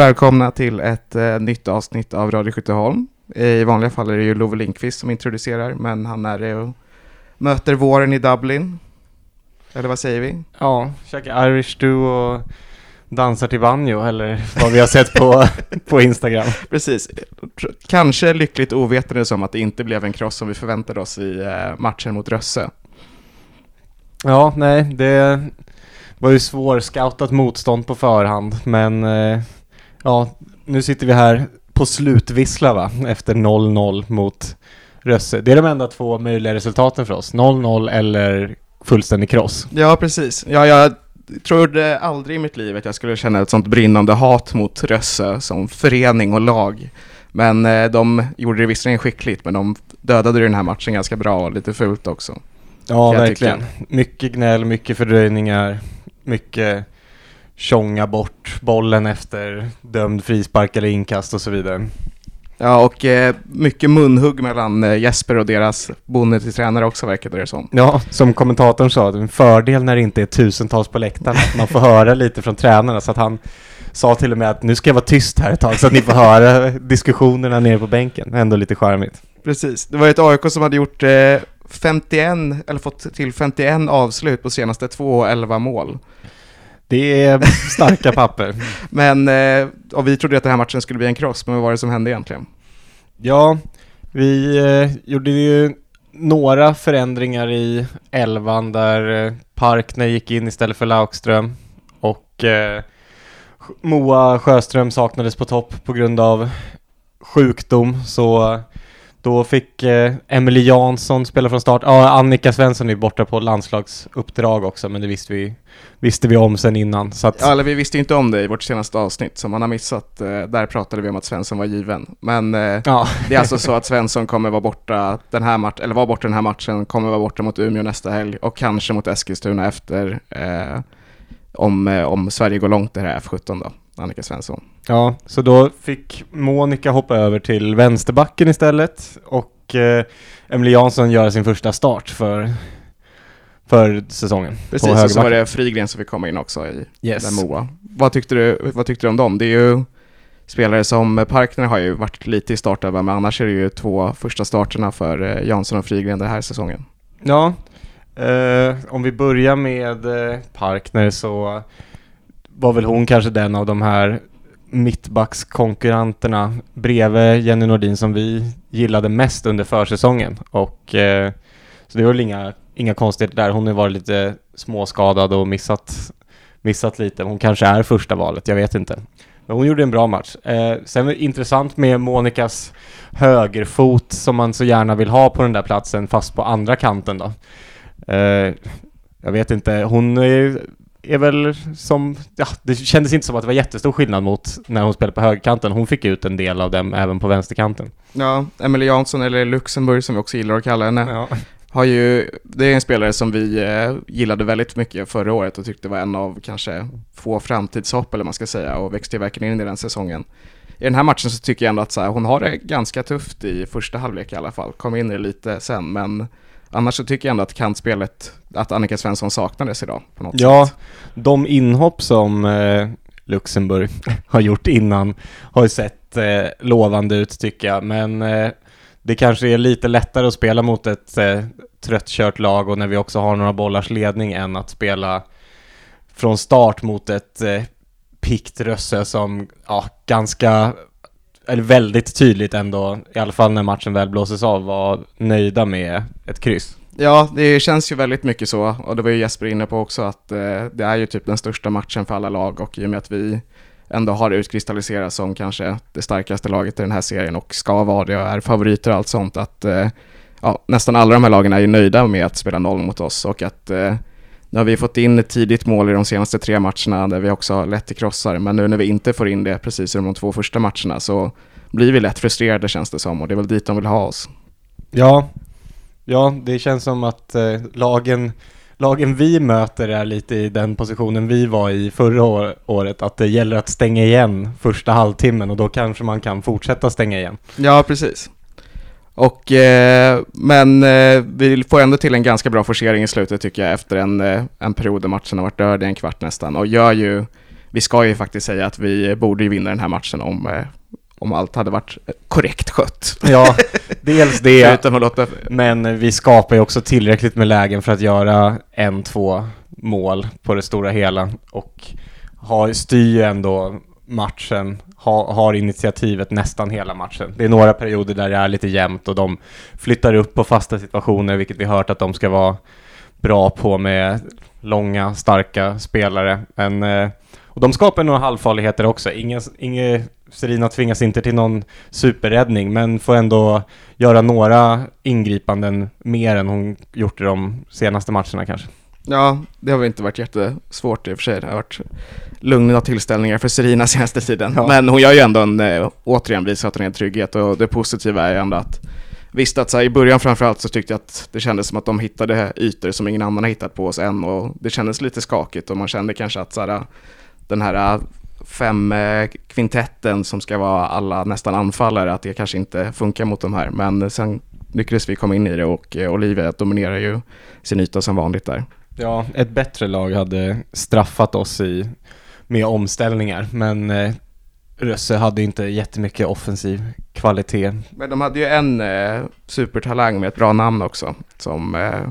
Och välkomna till ett eh, nytt avsnitt av Radio Skytteholm. I vanliga fall är det ju Love Lindqvist som introducerar, men han är det och möter våren i Dublin. Eller vad säger vi? Ja, käkar Irish Stew och dansar till banjo eller vad vi har sett på, på Instagram. Precis. Kanske lyckligt ovetande som att det inte blev en kross som vi förväntade oss i eh, matchen mot Rösse. Ja, nej, det var ju svårscoutat motstånd på förhand, men eh, ja, nu sitter vi här på slutvissla va, efter 0-0 mot Rösse. Det är de enda två möjliga resultaten för oss, 0-0 eller fullständig kross. Ja, precis. Ja, jag trodde aldrig i mitt liv att jag skulle känna ett sånt brinnande hat mot Rösse som förening och lag. Men eh, de gjorde det visserligen skickligt, men de dödade den här matchen ganska bra och lite fult också. Ja, verkligen. Mycket gnäll, mycket fördröjningar, mycket tjonga bort bollen efter dömd frispark eller inkast och så vidare. Ja, och eh, mycket munhugg mellan eh, Jesper och deras bonde till tränare också verkade det som. Ja, som kommentatorn sa, det är en fördel när det inte är tusentals på läktaren, att man får höra lite från tränarna, så att han sa till och med att nu ska jag vara tyst här ett tag så att ni får höra diskussionerna nere på bänken. Ändå lite charmigt. Precis, det var ett AIK som hade gjort eh, 51, eller fått till 51 avslut på senaste två och 11 mål. Det är starka papper. Men, eh, och vi trodde att den här matchen skulle bli en kross, men vad var det som hände egentligen? Ja, vi eh, gjorde ju några förändringar i elvan där eh, Parkner gick in istället för Laukström och Moa Sjöström saknades på topp på grund av sjukdom så då fick eh, Emily Jansson spela från start. Ja, Annika Svensson är borta på landslagsuppdrag också men det visste vi, visste vi om sen innan. Så att, Ja, eller vi visste inte om det i vårt senaste avsnitt, som man har missat. Eh, där pratade vi om att Svensson var given. Men eh, ja. det är alltså så att Svensson kommer vara borta den här matchen, eller var borta den här matchen, kommer vara borta mot Umeå nästa helg och kanske mot Eskilstuna efter, eh, om, eh, om Sverige går långt i det här F17 då, Annika Svensson. Ja, så då fick Monica hoppa över till vänsterbacken istället och eh, Emily Jansson göra sin första start för, för säsongen. Precis, och så var det Frigren som fick komma in också i Yes. den Moa. Vad tyckte, du, vad tyckte du om dem? Det är ju spelare som Parkner har ju varit lite i startelvan, men annars är det ju två första starterna för eh, Jansson och Frigren den här säsongen. Ja, eh, om vi börjar med eh, Parkner så var väl hon kanske den av de här mittbackskonkurrenterna bredvid Jenny Nordin som vi gillade mest under försäsongen. Och, eh, så det var väl inga, inga konstigheter där. Hon har varit lite småskadad och missat, missat lite. Hon kanske är första valet, jag vet inte. Men hon gjorde en bra match. Eh, sen var det intressant med Monikas högerfot som man så gärna vill ha på den där platsen fast på andra kanten då. Eh, jag vet inte, hon är, är väl som, ja, det kändes inte som att det var jättestor skillnad mot när hon spelade på högerkanten. Hon fick ut en del av dem även på vänsterkanten. Ja, Emily Jansson, eller Luxemburg som vi också gillar att kalla henne, Ja. har ju, det är en spelare som vi eh, gillade väldigt mycket förra året och tyckte var en av kanske få framtidshopp eller man ska säga och växte verkligen in i den säsongen. I den här matchen så tycker jag ändå att så här, hon har det ganska tufft i första halvlek i alla fall, kommer in i det lite sen, men annars så tycker jag ändå att kantspelet, att Annika Svensson saknades idag på något Ja, sätt. de inhopp som eh, Luxemburg har gjort innan har ju sett eh, lovande ut tycker jag, men eh, det kanske är lite lättare att spela mot ett eh, tröttkört lag och när vi också har några bollars ledning än att spela från start mot ett eh, pikt Rösse som, ja, ganska, eller väldigt tydligt ändå, i alla fall när matchen väl blåses av, var nöjda med ett kryss. Ja, det känns ju väldigt mycket så och det var ju Jesper inne på också att eh, det är ju typ den största matchen för alla lag och i och med att vi ändå har utkristalliserats som kanske det starkaste laget i den här serien och ska vara det och är favoriter och allt sånt att eh, ja, nästan alla de här lagen är ju nöjda med att spela noll mot oss och att eh, nu har vi fått in ett tidigt mål i de senaste tre matcherna där vi också har lett till krossar men nu när vi inte får in det precis som de två första matcherna så blir vi lätt frustrerade känns det som och det är väl dit de vill ha oss. Ja, ja det känns som att eh, lagen, lagen vi möter är lite i den positionen vi var i förra år, året, att det gäller att stänga igen första halvtimmen och då kanske man kan fortsätta stänga igen. Ja, precis. Och, eh, men eh, vi får ändå till en ganska bra forcering i slutet tycker jag efter en, eh, en period där matchen har varit död i en kvart nästan och gör ju vi ska ju faktiskt säga att vi borde ju vinna den här matchen om, eh, om allt hade varit korrekt skött. Ja, dels det, Förutom att låta... men vi skapar ju också tillräckligt med lägen för att göra en, två mål på det stora hela och har, styr ju ändå matchen, ha, har initiativet nästan hela matchen. Det är några perioder där det är lite jämnt och de flyttar upp på fasta situationer, vilket vi hört att de ska vara bra på med långa, starka spelare. Men, eh, och de skapar några halvfarligheter också. Ingen, ingen, Serina tvingas inte till någon superräddning, men får ändå göra några ingripanden mer än hon gjort i de senaste matcherna kanske. Ja, det har väl inte varit jättesvårt i och för sig. Det har varit lugna tillställningar för Serina senaste tiden. Ja. Men hon gör ju ändå en, eh, återigen visar att hon är trygghet och det positiva är ju ändå att Visst att så här, i början framförallt så tyckte jag att det kändes som att de hittade ytor som ingen annan har hittat på oss än och det kändes lite skakigt och man kände kanske att så här, den här eh, fem eh, kvintetten som ska vara alla nästan anfallare, att det kanske inte funkar mot de här. Men sen lyckades vi komma in i det och Olivia dominerar ju sin yta som vanligt där. Ja, ett bättre lag hade straffat oss i, med omställningar, men eh, Rösse hade inte jättemycket offensiv kvalitet. Men de hade ju en eh, supertalang med ett bra namn också. Som, eh,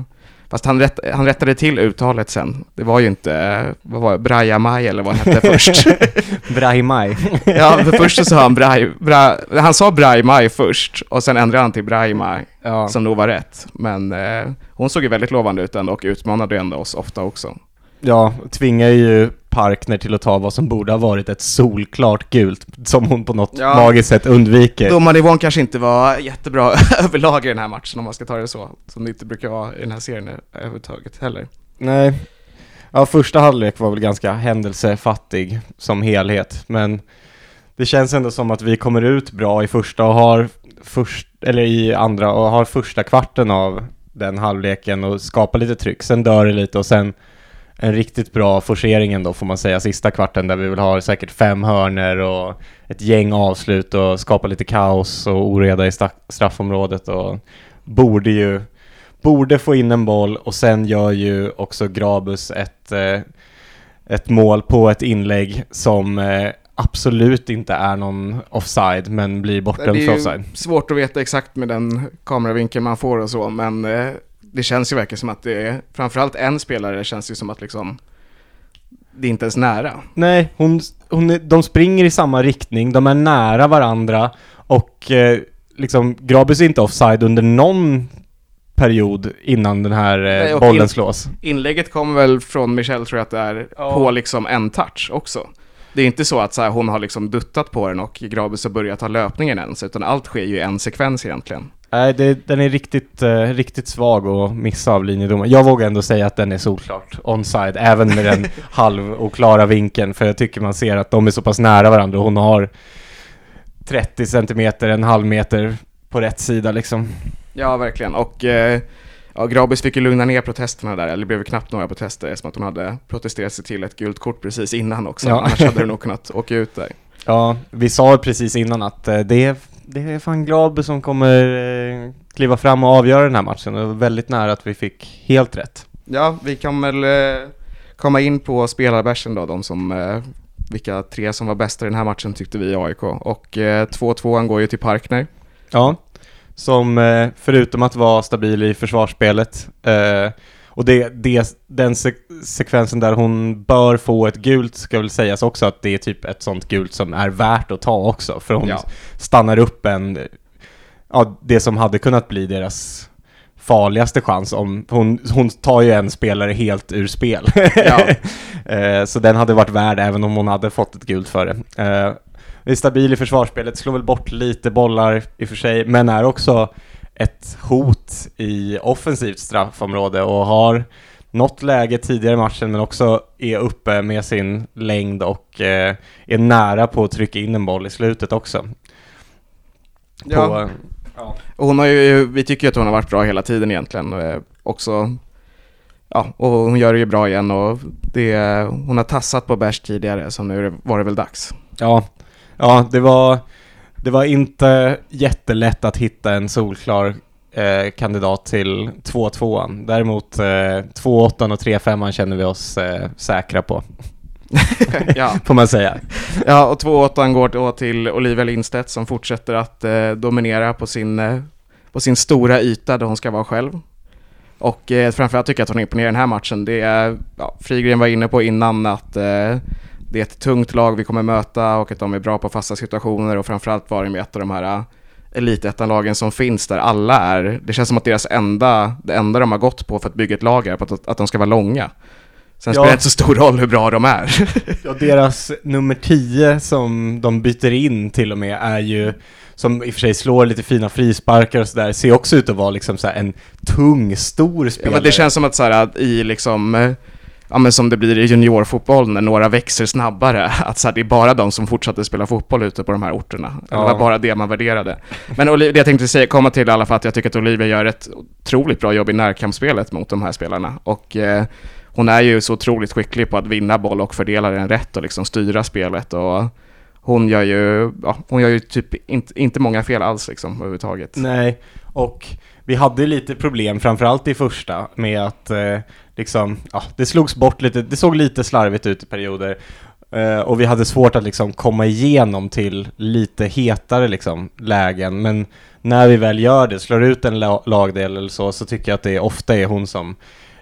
fast han, rätt, han rättade till uttalet sen. Det var ju inte, vad var det, Braja Maj eller vad han hette först. Brahimaj. ja, för först så sa han Braj, Bra, han sa Braj Maj först och sen ändrade han till Braj Maj, ja. som nog var rätt. Men eh, hon såg ju väldigt lovande ut ändå och utmanade ändå oss ofta också. Ja, tvingar ju Parkner till att ta vad som borde ha varit ett solklart gult, som hon på något Ja. magiskt sätt undviker. Domarnivån kanske inte var jättebra överlag i den här matchen om man ska ta det så. Som det inte brukar vara i den här serien överhuvudtaget heller. Nej. Ja, första halvlek var väl ganska händelsefattig som helhet, men det känns ändå som att vi kommer ut bra i första och har först, eller i andra och har första kvarten av den halvleken och skapar lite tryck. Sen dör det lite och sen en riktigt bra forcering ändå får man säga, sista kvarten där vi väl har säkert fem hörner och ett gäng avslut och skapar lite kaos och oreda i straffområdet och borde ju borde få in en boll och sen gör ju också Grabus ett, eh, ett mål på ett inlägg som eh, absolut inte är någon offside men blir bortdömd Det för är ju offside. svårt att veta exakt med den kameravinkeln man får och så, men eh, det känns ju verkligen som att det är, framförallt en spelare känns ju som att liksom, det är inte ens nära. Nej, hon, hon, är- de springer i samma riktning, de är nära varandra och eh, liksom Grabus är inte offside under någon period innan den här eh, Nej, bollen in- slås. Inlägget kommer väl från Michelle tror jag att det är, Ja. på liksom en touch också. Det är inte så att så här, hon har liksom duttat på den och Grabus har börjat ta löpningen ens, utan allt sker ju i en sekvens egentligen. Nej, det, den är riktigt, eh, riktigt svag att missa av linjedomaren. Jag vågar ändå säga att den är solklart onside, även med den halvoklara vinkeln, för jag tycker man ser att de är så pass nära varandra och hon har 30 centimeter, en halv meter på rätt sida liksom. Ja, verkligen. Och eh, ja, Grabus fick ju lugna ner protesterna där, eller det blev knappt några protester, eftersom att hon hade protesterat sig till ett gult kort precis innan också. Ja. Annars hade hon nog kunnat åka ut där. Ja, vi sa precis innan att eh, det det är fan Gladby som kommer eh, kliva fram och avgöra den här matchen. Det var väldigt nära att vi fick helt rätt. Ja, vi kan väl eh, komma in på spelarbärsen då, de som, eh, vilka tre som var bäst i den här matchen tyckte vi i AIK. Och eh, 2-2 går ju till Parkner. Ja, som förutom att vara stabil i försvarsspelet och det, det, den se- sekvensen där hon bör få ett gult ska väl sägas också att det är typ ett sånt gult som är värt att ta också för hon Ja. stannar upp en, ja det som hade kunnat bli deras farligaste chans om hon, hon tar ju en spelare helt ur spel. Ja. Eh, så den hade varit värd även om hon hade fått ett gult för det. Eh, är stabil i försvarsspelet, slår väl bort lite bollar i och för sig, men är också ett hot i offensivt straffområde och har något läge tidigare i matchen men också är uppe med sin längd och eh, är nära på att trycka in en boll i slutet också. På, Ja. ja. Och hon har ju, vi tycker ju att hon har varit bra hela tiden egentligen. Eh, också, ja, och hon gör det ju bra igen och det, hon har tassat på bärs tidigare, så nu var det väl dags. Ja, ja det, var, det var inte jättelätt att hitta en solklar eh, kandidat till 2-2an. Däremot eh, 2-8 och 3-5 känner vi oss eh, säkra på. ja. får man säga. Ja, och 2-8 går då till Olivia Lindstedt som fortsätter att eh, dominera på sin, eh, på sin stora yta där hon ska vara själv. Och eh, framförallt tycker jag att hon imponerar i den här matchen. Det är, ja, Frigren var inne på innan att eh, det är ett tungt lag vi kommer möta och att de är bra på fasta situationer och framförallt var de ett av de här eh, elitettanlagen som finns där alla är, det känns som att deras enda, det enda de har gått på för att bygga ett lag är på att, att de ska vara långa. Sen ja. spelar det inte så stor roll hur bra de är. ja, deras nummer 10 som de byter in till och med är ju som i och för sig slår lite fina frisparkar och sådär, ser också ut att vara liksom så en tung, stor spelare. Ja, men det känns som att så här, i liksom ja, men som det blir i juniorfotboll när några växer snabbare, att så här, det är bara de som fortsatte spela fotboll ute på de här orterna. Ja. Det var bara det man värderade. Men det jag tänkte säga, komma till i alla fall att jag tycker att Olivia gör ett otroligt bra jobb i närkampsspelet mot de här spelarna. Och eh, hon är ju så otroligt skicklig på att vinna boll och fördela den rätt och liksom styra spelet. Och hon gör ju, ja, hon gör ju typ inte, inte många fel alls liksom överhuvudtaget. Nej, och vi hade lite problem, framförallt i första, med att eh, liksom, ja, det slogs bort lite, det såg lite slarvigt ut i perioder. Eh, och vi hade svårt att liksom komma igenom till lite hetare liksom, lägen. Men när vi väl gör det, slår ut en la lagdel eller så, så tycker jag att det ofta är hon som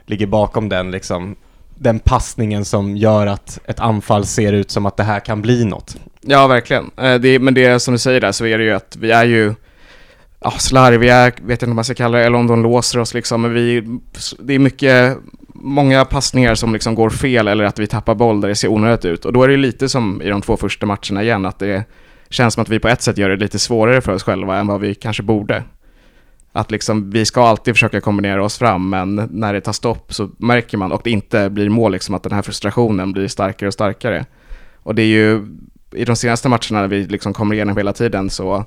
ligger bakom den liksom, den passningen som gör att ett anfall ser ut som att det här kan bli något. Ja, verkligen. Eh, det, men det som du säger där så är det ju att vi är ju ja, slarviga, vet inte om man ska kalla det, eller om de låser oss liksom. Men vi, det är mycket många passningar som liksom går fel eller att vi tappar boll där det ser onödigt ut. Och då är det lite som i de två första matcherna igen, att det känns som att vi på ett sätt gör det lite svårare för oss själva än vad vi kanske borde. Att liksom, vi ska alltid försöka kombinera oss fram, men när det tar stopp så märker man, och det inte blir mål, liksom, att den här frustrationen blir starkare och starkare. Och det är ju, i de senaste matcherna när vi liksom kommer igenom hela tiden så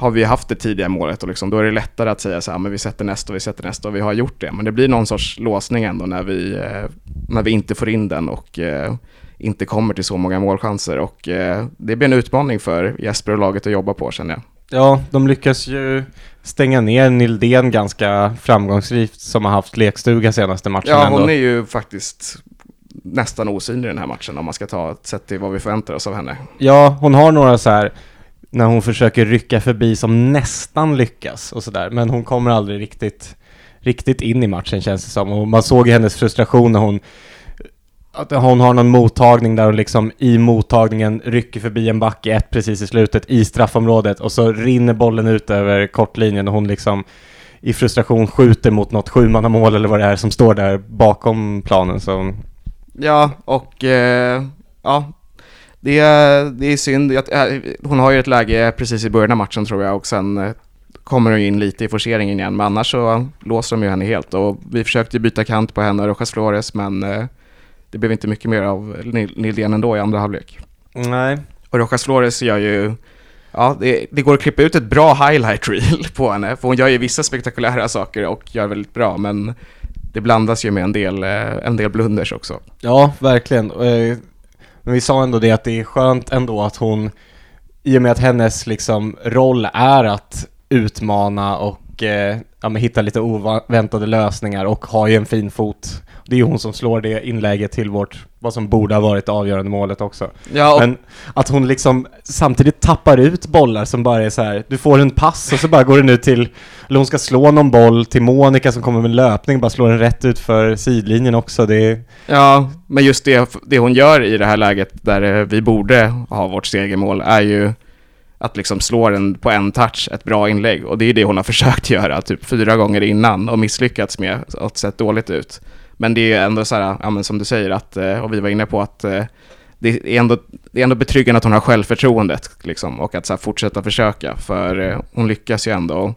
har vi haft det tidiga målet och liksom, då är det lättare att säga så här, men vi sätter nästa och vi sätter nästa och vi har gjort det. Men det blir någon sorts låsning ändå när vi, eh, när vi inte får in den och eh, inte kommer till så många målchanser. Och eh, det blir en utmaning för Jesper och laget att jobba på känner jag. Ja, de lyckas ju stänga ner Nildén ganska framgångsrikt som har haft lekstuga senaste matchen Ja, hon ändå. är ju faktiskt nästan osynlig i den här matchen om man ska ta ett sätt till vad vi förväntar oss av henne. Ja, hon har några så här när hon försöker rycka förbi som nästan lyckas och sådär. Men hon kommer aldrig riktigt, riktigt in i matchen känns det som. Och man såg hennes frustration när hon att hon har någon mottagning där hon liksom i mottagningen rycker förbi en back i ett precis i slutet i straffområdet och så rinner bollen ut över kortlinjen och hon liksom i frustration skjuter mot något sjumannamål eller vad det är som står där bakom planen. Så... Ja, och eh, ja, det är, det är synd. Jag, äh, hon har ju ett läge precis i början av matchen tror jag och sen äh, kommer hon in lite i forceringen igen. Men annars så låser de ju henne helt och vi försökte byta kant på henne och Rojas Flores men äh, det blev inte mycket mer av Nildén ändå i andra halvlek. Nej. Och Rojas Flores gör ju Ja, det, det, går att klippa ut ett bra highlight reel på henne, för hon gör ju vissa spektakulära saker och gör väldigt bra, men det blandas ju med en del, en del blunders också. Ja, verkligen. Men vi sa ändå det att det är skönt ändå att hon, i och med att hennes liksom roll är att utmana och eh, ja, men hitta lite oväntade lösningar och har ju en fin fot det är ju hon som slår det inlägget till vårt, vad som borde ha varit det avgörande målet också. Ja, och... Men att hon liksom samtidigt tappar ut bollar som bara är så här, du får en pass och så bara går den ut till, eller hon ska slå någon boll till Monica som kommer med löpning, bara slår den rätt ut för sidlinjen också. Det är... Ja, men just det, det hon gör i det här läget där eh, vi borde ha vårt segermål är ju att liksom slå den på en touch, ett bra inlägg. Och det är det hon har försökt göra typ fyra gånger innan och misslyckats med och sett dåligt ut. Men det är ändå så här, ja, som du säger, att, eh, och vi var inne på att eh, det är ändå, det är ändå betryggande att hon har självförtroendet liksom, och att så här, fortsätta försöka, för eh, hon lyckas ju ändå.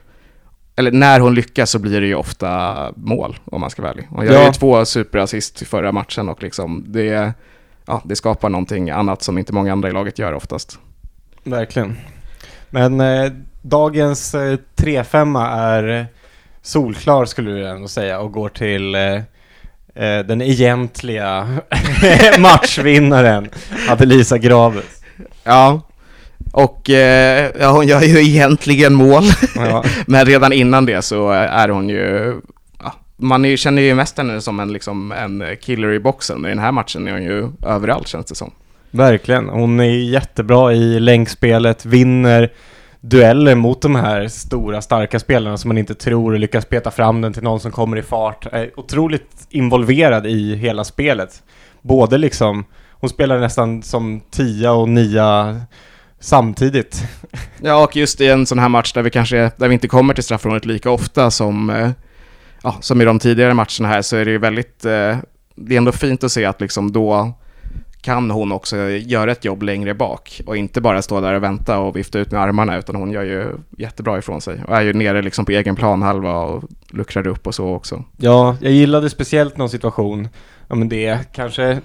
Eller när hon lyckas så blir det ju ofta mål, om man ska vara ärlig. Hon gör ja. ju två superassist i förra matchen och liksom det, ja, det skapar någonting annat som inte många andra i laget gör oftast. Verkligen. Men eh, dagens eh, 3-5 är solklar skulle du ändå säga och går till eh, eh, den egentliga matchvinnaren, Adelisa Graves. Ja, och eh, ja, hon gör ju egentligen mål. Ja. Men redan innan det så är hon ju, ja, man är, känner ju mest henne som en, liksom, en killer i boxen, i den här matchen är hon ju överallt känns det som. Verkligen. Hon är jättebra i länkspelet, vinner dueller mot de här stora, starka spelarna som man inte tror lyckas peta fram den till någon som kommer i fart. Är otroligt involverad i hela spelet. Både liksom, hon spelar nästan som tia och nia samtidigt. Ja, och just i en sån här match där vi kanske, där vi inte kommer till straffområdet lika ofta som, eh, ja, som i de tidigare matcherna här så är det ju väldigt, eh, det är ändå fint att se att liksom då kan hon också göra ett jobb längre bak och inte bara stå där och vänta och vifta ut med armarna utan hon gör ju jättebra ifrån sig och är ju nere liksom på egen planhalva och luckrar upp och så också. Ja, jag gillade speciellt någon situation, ja men det är kanske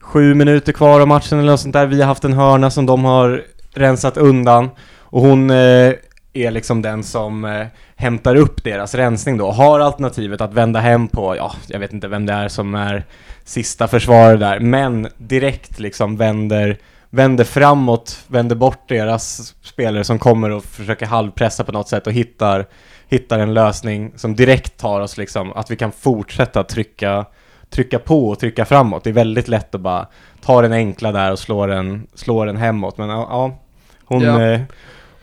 sju minuter kvar av matchen eller något sånt där. Vi har haft en hörna som de har rensat undan och hon eh, är liksom den som eh, hämtar upp deras rensning då. Har alternativet att vända hem på, ja, jag vet inte vem det är som är sista försvarare där, men direkt liksom vänder, vänder framåt, vänder bort deras spelare som kommer och försöker halvpressa på något sätt och hittar, hittar en lösning som direkt tar oss liksom, att vi kan fortsätta trycka, trycka på och trycka framåt. Det är väldigt lätt att bara ta den enkla där och slå den, slå den hemåt, men ja, hon, ja. Eh,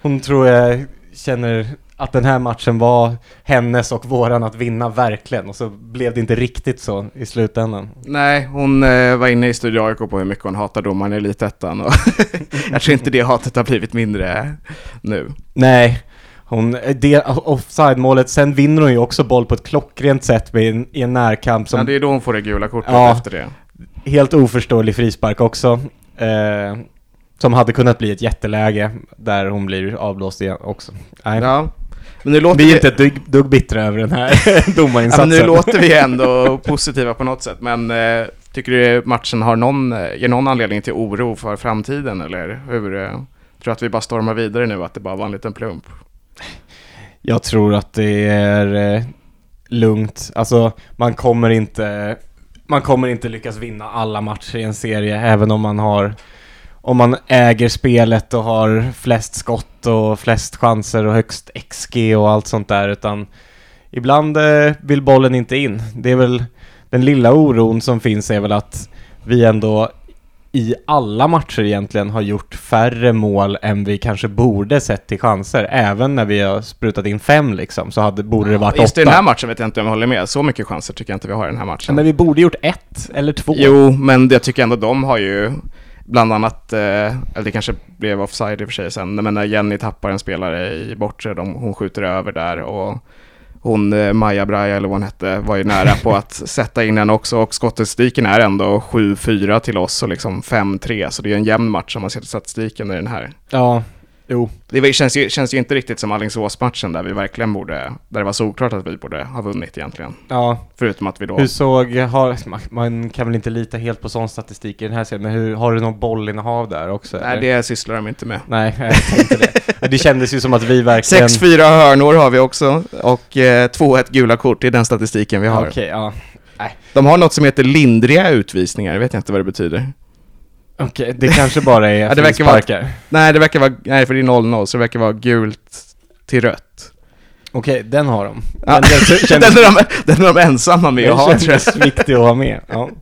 hon tror jag känner att den här matchen var hennes och våran att vinna verkligen och så blev det inte riktigt så i slutändan. Nej, hon eh, var inne i Studio AIK på hur mycket hon hatar domaren i Elitettan och jag tror inte det hatet har blivit mindre nu. Nej, hon, det offside-målet, sen vinner hon ju också boll på ett klockrent sätt med en, i en närkamp som... Ja, det är då hon får det gula kortet ja, efter det. Helt oförståelig frispark också. Eh, som hade kunnat bli ett jätteläge där hon blir avblåst igen också. Nej. Ja, men nu låter vi är inte ett dugg, dugg bittra över den här domarinsatsen. Ja, nu låter vi ändå positiva på något sätt, men eh, tycker du matchen har någon, eh, ger någon anledning till oro för framtiden, eller hur? Eh, tror du att vi bara stormar vidare nu, att det bara var en liten plump? Jag tror att det är eh, lugnt. Alltså, man kommer inte... Man kommer inte lyckas vinna alla matcher i en serie, även om man har om man äger spelet och har flest skott och flest chanser och högst XG och allt sånt där utan ibland eh, vill bollen inte in. Det är väl den lilla oron som finns är väl att vi ändå i alla matcher egentligen har gjort färre mål än vi kanske borde sett till chanser. Även när vi har sprutat in fem liksom, så hade, borde det varit Just åtta. i den här matchen vet jag inte om jag håller med. Så mycket chanser tycker jag inte vi har i den här matchen. Men vi borde gjort ett eller två. Jo, men jag tycker ändå de har ju Bland annat, eh, eller det kanske blev offside i och för sig sen, men när Jenny tappar en spelare i bortre, de, hon skjuter över där och hon, eh, Maja Braja eller vad hon hette, var ju nära på att sätta in den också. Och skottstatistiken är ändå 7-4 till oss och liksom 5-3, så det är en jämn match om man ser till statistiken i den här. Ja, Jo. Det känns ju, känns ju inte riktigt som Alingsås-matchen där vi verkligen borde, där det var såklart att vi borde ha vunnit egentligen. Ja. Förutom att vi då... Hur såg, har, man kan väl inte lita helt på sån statistik i den här serien, men hur, har du någon bollinnehav där också? Nej, eller? det sysslar de inte med. Nej, jag tänkte det. Det kändes ju som att vi verkligen... 6-4 hörnor har vi också, och eh, 2-1 gula kort, i den statistiken vi har. Okej, okay, ja. Nej. De har något som heter lindriga utvisningar, jag vet inte vad det betyder. Okej, okay, det kanske bara är ja, det verkar vara, Nej, det verkar vara, nej för det är 0-0, så det verkar vara gult till rött. Okej, okay, den har de. Ja. Den, kändes, den, är de, den är de ensamma med att ha, tror jag. viktig att ha med, ja.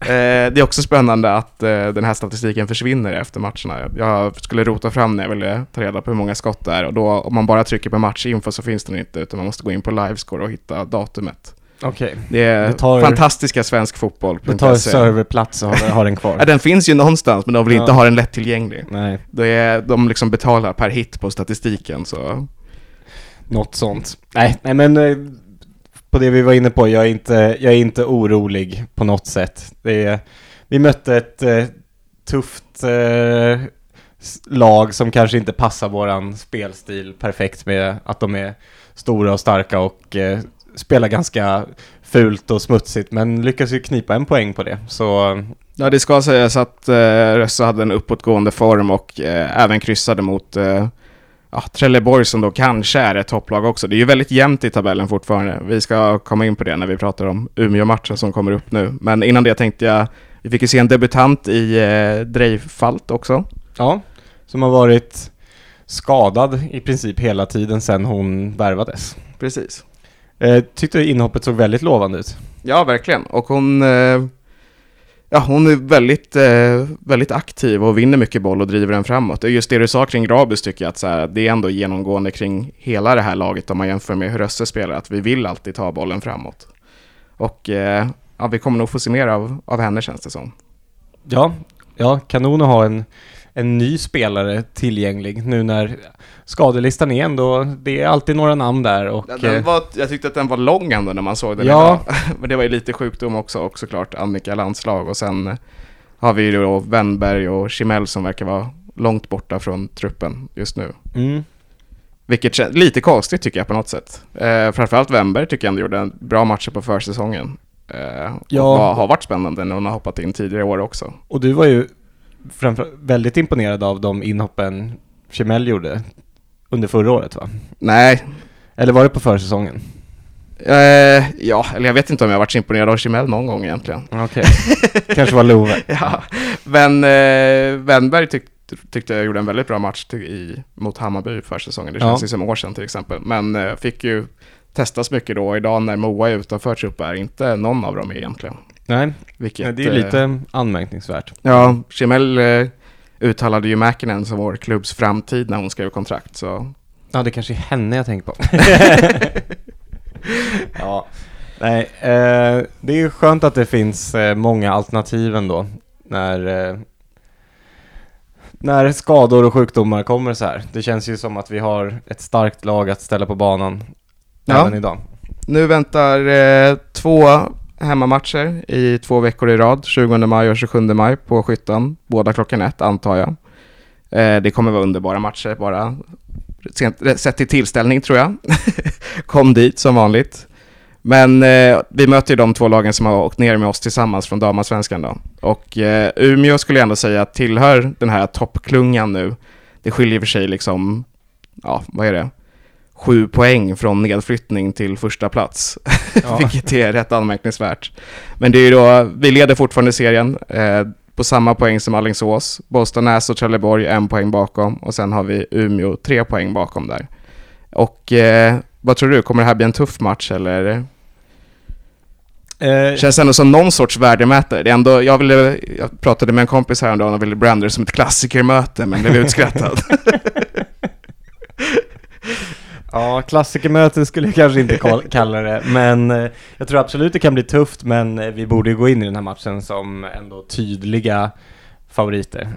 Eh, det är också spännande att eh, den här statistiken försvinner efter matcherna. Jag skulle rota fram när jag ville ta reda på hur många skott det är och då om man bara trycker på matchinfo så finns den inte utan man måste gå in på livescore och hitta datumet. Okej. Okay. Det är det tar, fantastiska svensk fotboll. Det tar serverplats och har, har den kvar. ja, den finns ju någonstans, men de vill ja. inte ha den lättillgänglig. Nej. Det är, de liksom betalar per hit på statistiken, så... Något sånt. Nej, nej men eh, på det vi var inne på, jag är inte, jag är inte orolig på något sätt. Det är, vi mötte ett eh, tufft eh, lag som kanske inte passar våran spelstil perfekt med att de är stora och starka och eh, spelar ganska fult och smutsigt men lyckas ju knipa en poäng på det. Så... Ja, det ska sägas att eh, Rössa hade en uppåtgående form och eh, även kryssade mot eh, ja, Trelleborg som då kanske är ett topplag också. Det är ju väldigt jämnt i tabellen fortfarande. Vi ska komma in på det när vi pratar om Umeå-matchen som kommer upp nu. Men innan det tänkte jag, vi fick ju se en debutant i eh, Dreifalt också. Ja, som har varit skadad i princip hela tiden sedan hon värvades. Precis. Eh, tyckte inhoppet såg väldigt lovande ut. Ja, verkligen. Och hon, eh, ja, hon är väldigt, eh, väldigt aktiv och vinner mycket boll och driver den framåt. Och just det du sa kring Grabus tycker jag att så här, det är ändå genomgående kring hela det här laget om man jämför med hur Rösse spelar, att vi vill alltid ta bollen framåt. Och eh, ja, vi kommer nog få se mer av, av henne känns det som. Ja, ja kanon att ha en, en ny spelare tillgänglig nu när skadelistan är ändå, det är alltid några namn där och... Eh, var, jag tyckte att den var lång ändå när man såg den Ja. idag. Men det var ju lite sjukdom också, och såklart Annika landslag. Och sen eh, har vi ju då Wennberg och Chimel som verkar vara långt borta från truppen just nu. mm, Vilket kän- lite konstigt tycker jag på något sätt. Eh, framförallt Wennberg tycker jag ändå gjorde en bra matcher på försäsongen. Eh, Ja. var, har varit spännande när hon har hoppat in tidigare år också. och du var ju framför, väldigt imponerad av de inhoppen Chimel gjorde under förra året va? Nej, Eller var det på försäsongen? eh, ja, eller jag vet inte om jag varit så imponerad av Chimel någon gång egentligen. Okej, kanske var Love. Ja, men eh, Wennberg tyck, tyckte jag gjorde en väldigt bra match till, i, mot Hammarby för säsongen. Det Ja. känns ju som år sedan till exempel. Men eh, fick ju testas mycket då. Idag när Moa är utanför trupp är inte någon av dem egentligen. Nej, Vilket, det är eh, lite anmärkningsvärt. Ja, Chimel eh, uttalade ju Mäkinen som vår klubbs framtid när hon skrev kontrakt. Så Ja, det kanske är henne jag tänker på. ja, nej, eh, det är ju skönt att det finns eh, många alternativ ändå när, eh, när skador och sjukdomar kommer så här. Det känns ju som att vi har ett starkt lag att ställa på banan Ja. även idag. nu väntar eh, två hemmamatcher i två veckor i rad. 20 maj och 27 maj på Skyttan. Båda klockan ett antar jag. Eh, det kommer vara underbara matcher bara. Sent, sett till tillställning tror jag. Kom dit som vanligt. Men eh, vi möter ju de två lagen som har åkt ner med oss tillsammans från damallsvenskan då. Och eh, Umeå skulle jag ändå säga tillhör den här toppklungan nu. Det skiljer för sig liksom, ja vad är det? Sju poäng från nedflyttning till första plats. Ja. Vilket är rätt anmärkningsvärt. Men det är ju då, vi leder fortfarande serien eh, på samma poäng som Alingsås. Bollstanäs och Trelleborg en poäng bakom och sen har vi Umeå tre poäng bakom där. Och eh, vad tror du, kommer det här bli en tuff match eller? Eh, Känns ändå som någon sorts värdemätare. Det är ändå, jag, ville, jag pratade med en kompis häromdagen och ville branda det som ett klassikermöte men blev utskrattad. Ja, klassikermöte skulle jag kanske inte kall- kalla det, men eh, jag tror absolut det kan bli tufft, men eh, vi borde ju gå in i den här matchen som ändå tydliga favoriter.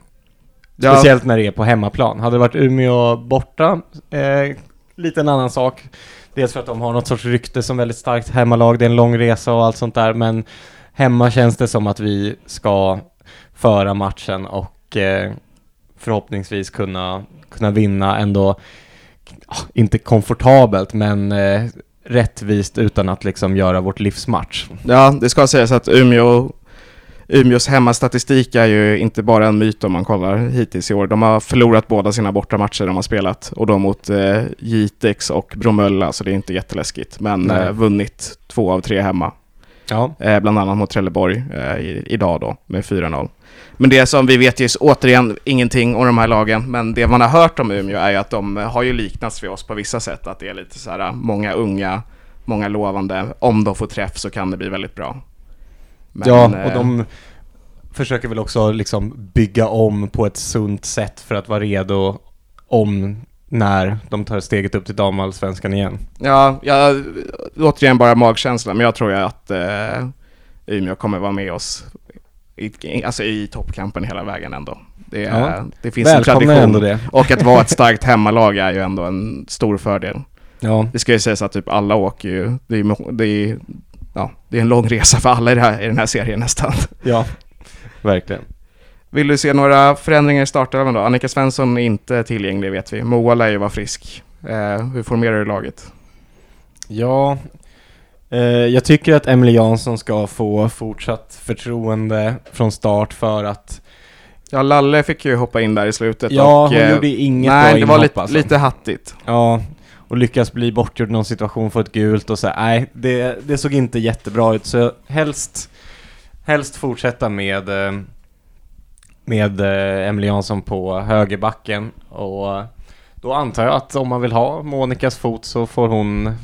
Ja. Speciellt när det är på hemmaplan. Hade det varit Umeå borta, eh, lite en annan sak. Dels för att de har något sorts rykte som väldigt starkt hemmalag, det är en lång resa och allt sånt där, men hemma känns det som att vi ska föra matchen och eh, förhoppningsvis kunna, kunna vinna ändå, inte komfortabelt, men eh, rättvist utan att liksom göra vårt livsmatch. Ja, det ska sägas att Umeå, Umeås hemmastatistik är ju inte bara en myt om man kollar hittills i år. De har förlorat båda sina bortamatcher de har spelat och då mot eh, Jitex och Bromölla, så det är inte jätteläskigt. Men eh, vunnit två av tre hemma, Ja, eh, bland annat mot Trelleborg eh, i, idag då med 4-0. Men det som vi vet ju återigen ingenting om de här lagen, men det man har hört om Umeå är ju att de har ju liknats vid oss på vissa sätt, att det är lite så här många unga, många lovande. Om de får träff så kan det bli väldigt bra. Men, ja eh, och de försöker väl också liksom bygga om på ett sunt sätt för att vara redo om när de tar steget upp till damallsvenskan igen. Ja, jag, återigen bara magkänsla, men jag tror ju att eh, Umeå kommer vara med oss i, alltså i toppkampen hela vägen ändå. Det, är, Ja. det finns en Välkomnar tradition. ändå det. Och att vara ett starkt hemmalag är ju ändå en stor fördel. Ja, Det ska ju sägas att typ alla åker ju, det är, det är, ja, det är en lång resa för alla i, här, i den här serien nästan. ja, verkligen. Vill du se några förändringar i startelvan då? Annika Svensson är inte tillgänglig vet vi. Moa lär ju vara frisk. Eh, hur formerar du laget? Ja, eh, jag tycker att Emily Jansson ska få fortsatt förtroende från start för att Ja, Lalle fick ju hoppa in där i slutet. Ja, och, hon eh, gjorde inget Nej, bra det var lite, alltså. lite hattigt. Ja, och lyckas bli bortgjord i någon situation för ett gult och så. Nej, det, det såg inte jättebra ut. Så helst, helst fortsätta med, eh, med eh, Emily Jansson på högerbacken. Och då antar jag att om man vill ha Monikas fot så får hon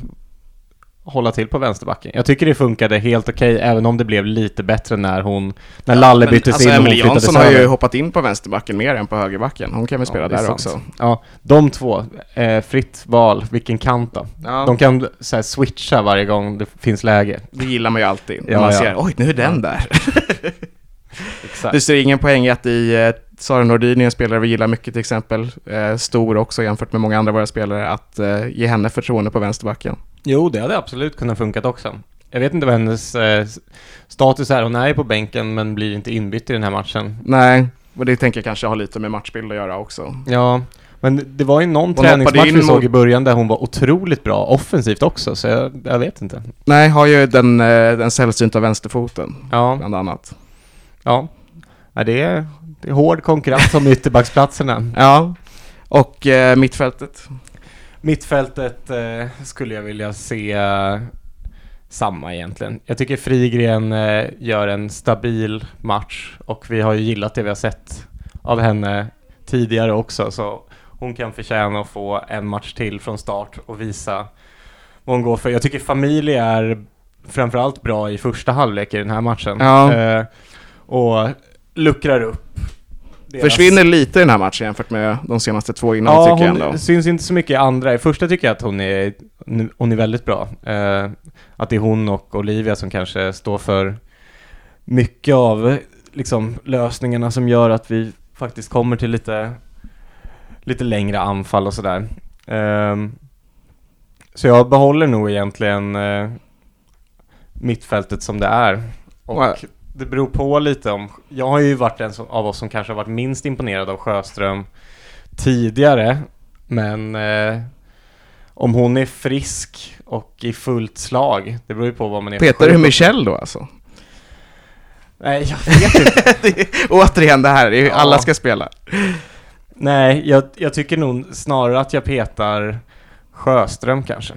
hålla till på vänsterbacken. Jag tycker det funkade helt okej, även om det blev lite bättre när hon, när Lalle Men, byttes alltså, in och flyttades Jansson har ju över. hoppat in på vänsterbacken mer än på högerbacken. Hon kan väl spela Ja, där också. Ja, de två. Eh, fritt val, vilken kant då? Ja, De kan så här, switcha varje gång det finns läge. det gillar man ju alltid. När Ja, man ja. ser, oj nu är den där. Exakt. Du ser ingen poäng i att i eh, Sara Nordin är en spelare vi gillar mycket till exempel, eh, stor också jämfört med många andra våra spelare, att eh, ge henne förtroende på vänsterbacken. Jo, det hade absolut kunnat funkat också. Jag vet inte vad hennes eh, status är. Hon är på bänken men blir inte inbytt i den här matchen. Nej, och det tänker jag kanske har lite med matchbild att göra också. Ja, men det var ju någon hoppade träningsmatch in vi såg i början där hon var otroligt bra offensivt också, så jag, jag vet inte. Nej, har ju den, eh, den sällsynta vänsterfoten, Ja, bland annat. ja. Ja det, är, det är hård konkurrens om ytterbacksplatserna. Ja, och eh, mittfältet. Mittfältet eh, skulle jag vilja se eh, samma egentligen. Jag tycker Frigren eh, gör en stabil match och vi har ju gillat det vi har sett av henne tidigare också så hon kan förtjäna att få en match till från start och visa vad hon går för. Jag tycker Familj är framförallt bra i första halvlek i den här matchen. Ja. Eh, och luckrar upp. deras- Försvinner lite i den här matchen jämfört med de senaste två innan, Ja, tycker jag hon ändå. syns inte så mycket i andra. I första tycker jag att hon är, hon är väldigt bra. Eh, att det är hon och Olivia som kanske står för mycket av liksom, lösningarna som gör att vi faktiskt kommer till lite, lite längre anfall och sådär. Ehm, så jag behåller nog egentligen eh, mittfältet som det är. Och. Det beror på lite om... Jag har ju varit en som, av oss som kanske har varit minst imponerad av Sjöström tidigare. Men eh, om hon är frisk och i fullt slag, det beror ju på vad man är Petar du. Michel då alltså? Nej, jag vet inte. det är, återigen det här, det är, Ja. alla ska spela. Nej, jag, jag tycker nog snarare att jag petar Sjöström kanske.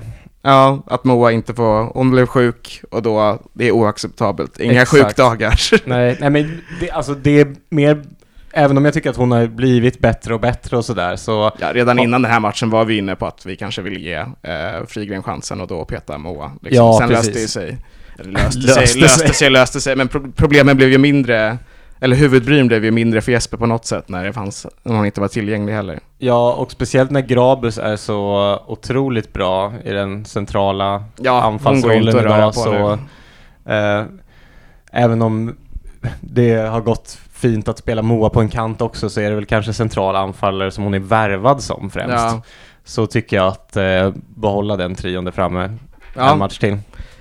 Ja, att Moa inte får, hon blev sjuk och då, det är oacceptabelt. Inga Exakt. sjukdagar. Nej, nej men det, alltså det är mer... Även om jag tycker att hon har blivit bättre och bättre och sådär så... Ja, redan innan den här matchen var vi inne på att vi kanske vill ge eh, Frigren chansen och då peta Moa. Liksom. Ja, Sen löste det precis. sig. Löste, Löste sig, löste sig. sig, löste sig. Men pro problemen blev ju mindre, eller huvudbryn blev ju mindre för Jesper på något sätt när det fanns, när hon inte var tillgänglig heller. Ja, och speciellt när Grabus är så otroligt bra i den centrala Ja, anfallsrollen idag så... Eh, även om det har gått fint att spela Moa på en kant också så är det väl kanske centrala anfallare som hon är värvad som främst. Ja. Så tycker jag att eh, behålla den trionde framme en Ja, match till.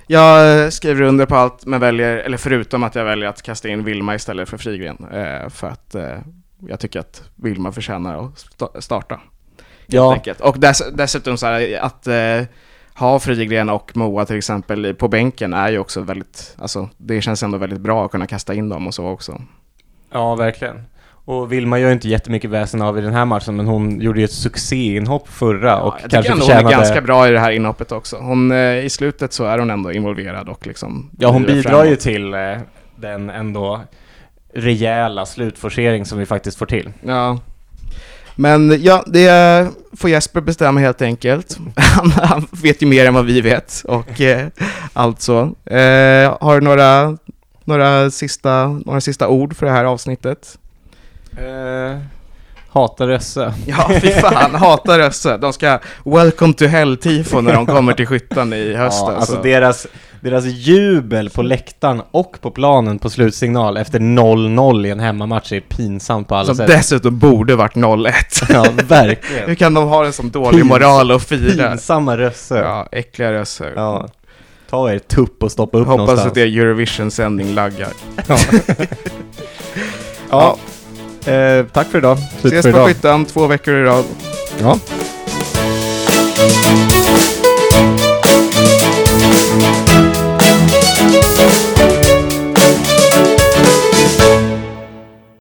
Jag eh, skriver under på allt, men väljer, eller förutom att jag väljer att kasta in Vilma istället för Frigren. Eh, för att eh, jag tycker att Vilma förtjänar att sta- starta. Ja, enkelt. Och dess, dessutom så här att eh, ha Frigren och Moa till exempel på bänken är ju också väldigt, alltså det känns ändå väldigt bra att kunna kasta in dem och så också. ja, verkligen. Och Vilma gör inte jättemycket väsen av i den här matchen, men hon gjorde ju ett succéinhopp förra och jag kanske ändå hon är förtjänade... ganska bra i det här inhoppet också. Hon, eh, I slutet så är hon ändå involverad och liksom Ja, hon bidrar ju framåt. till eh, den ändå rejäla slutforcering som vi faktiskt får till. Ja. Men ja, det får Jesper bestämma helt enkelt. Han, han vet ju mer än vad vi vet och eh, allt så. Eh, har du några, några, sista, några sista ord för det här avsnittet? Eh, hatar Rösse. Ja, fy fan, hatar Rösse. De ska welcome to hell-tifo när de kommer till skyttan i höst. Ja, alltså. alltså deras, deras jubel på läktaren och på planen på slutsignal efter 0-0 i en hemmamatch är pinsamt på alla Som sätt. dessutom borde varit 0-1. Ja, Hur verkligen. kan de ha en sån dålig Pins- moral och fira? Pinsamma Rösse. Ja, äckliga Rösse. Ja. Ta er tupp och stoppa upp Hoppas någonstans. att det är Eurovision-sändning laggar. Ja. ja. Eh, tack för idag. Slut Ses för på idag. skyttan två veckor i rad. Ja.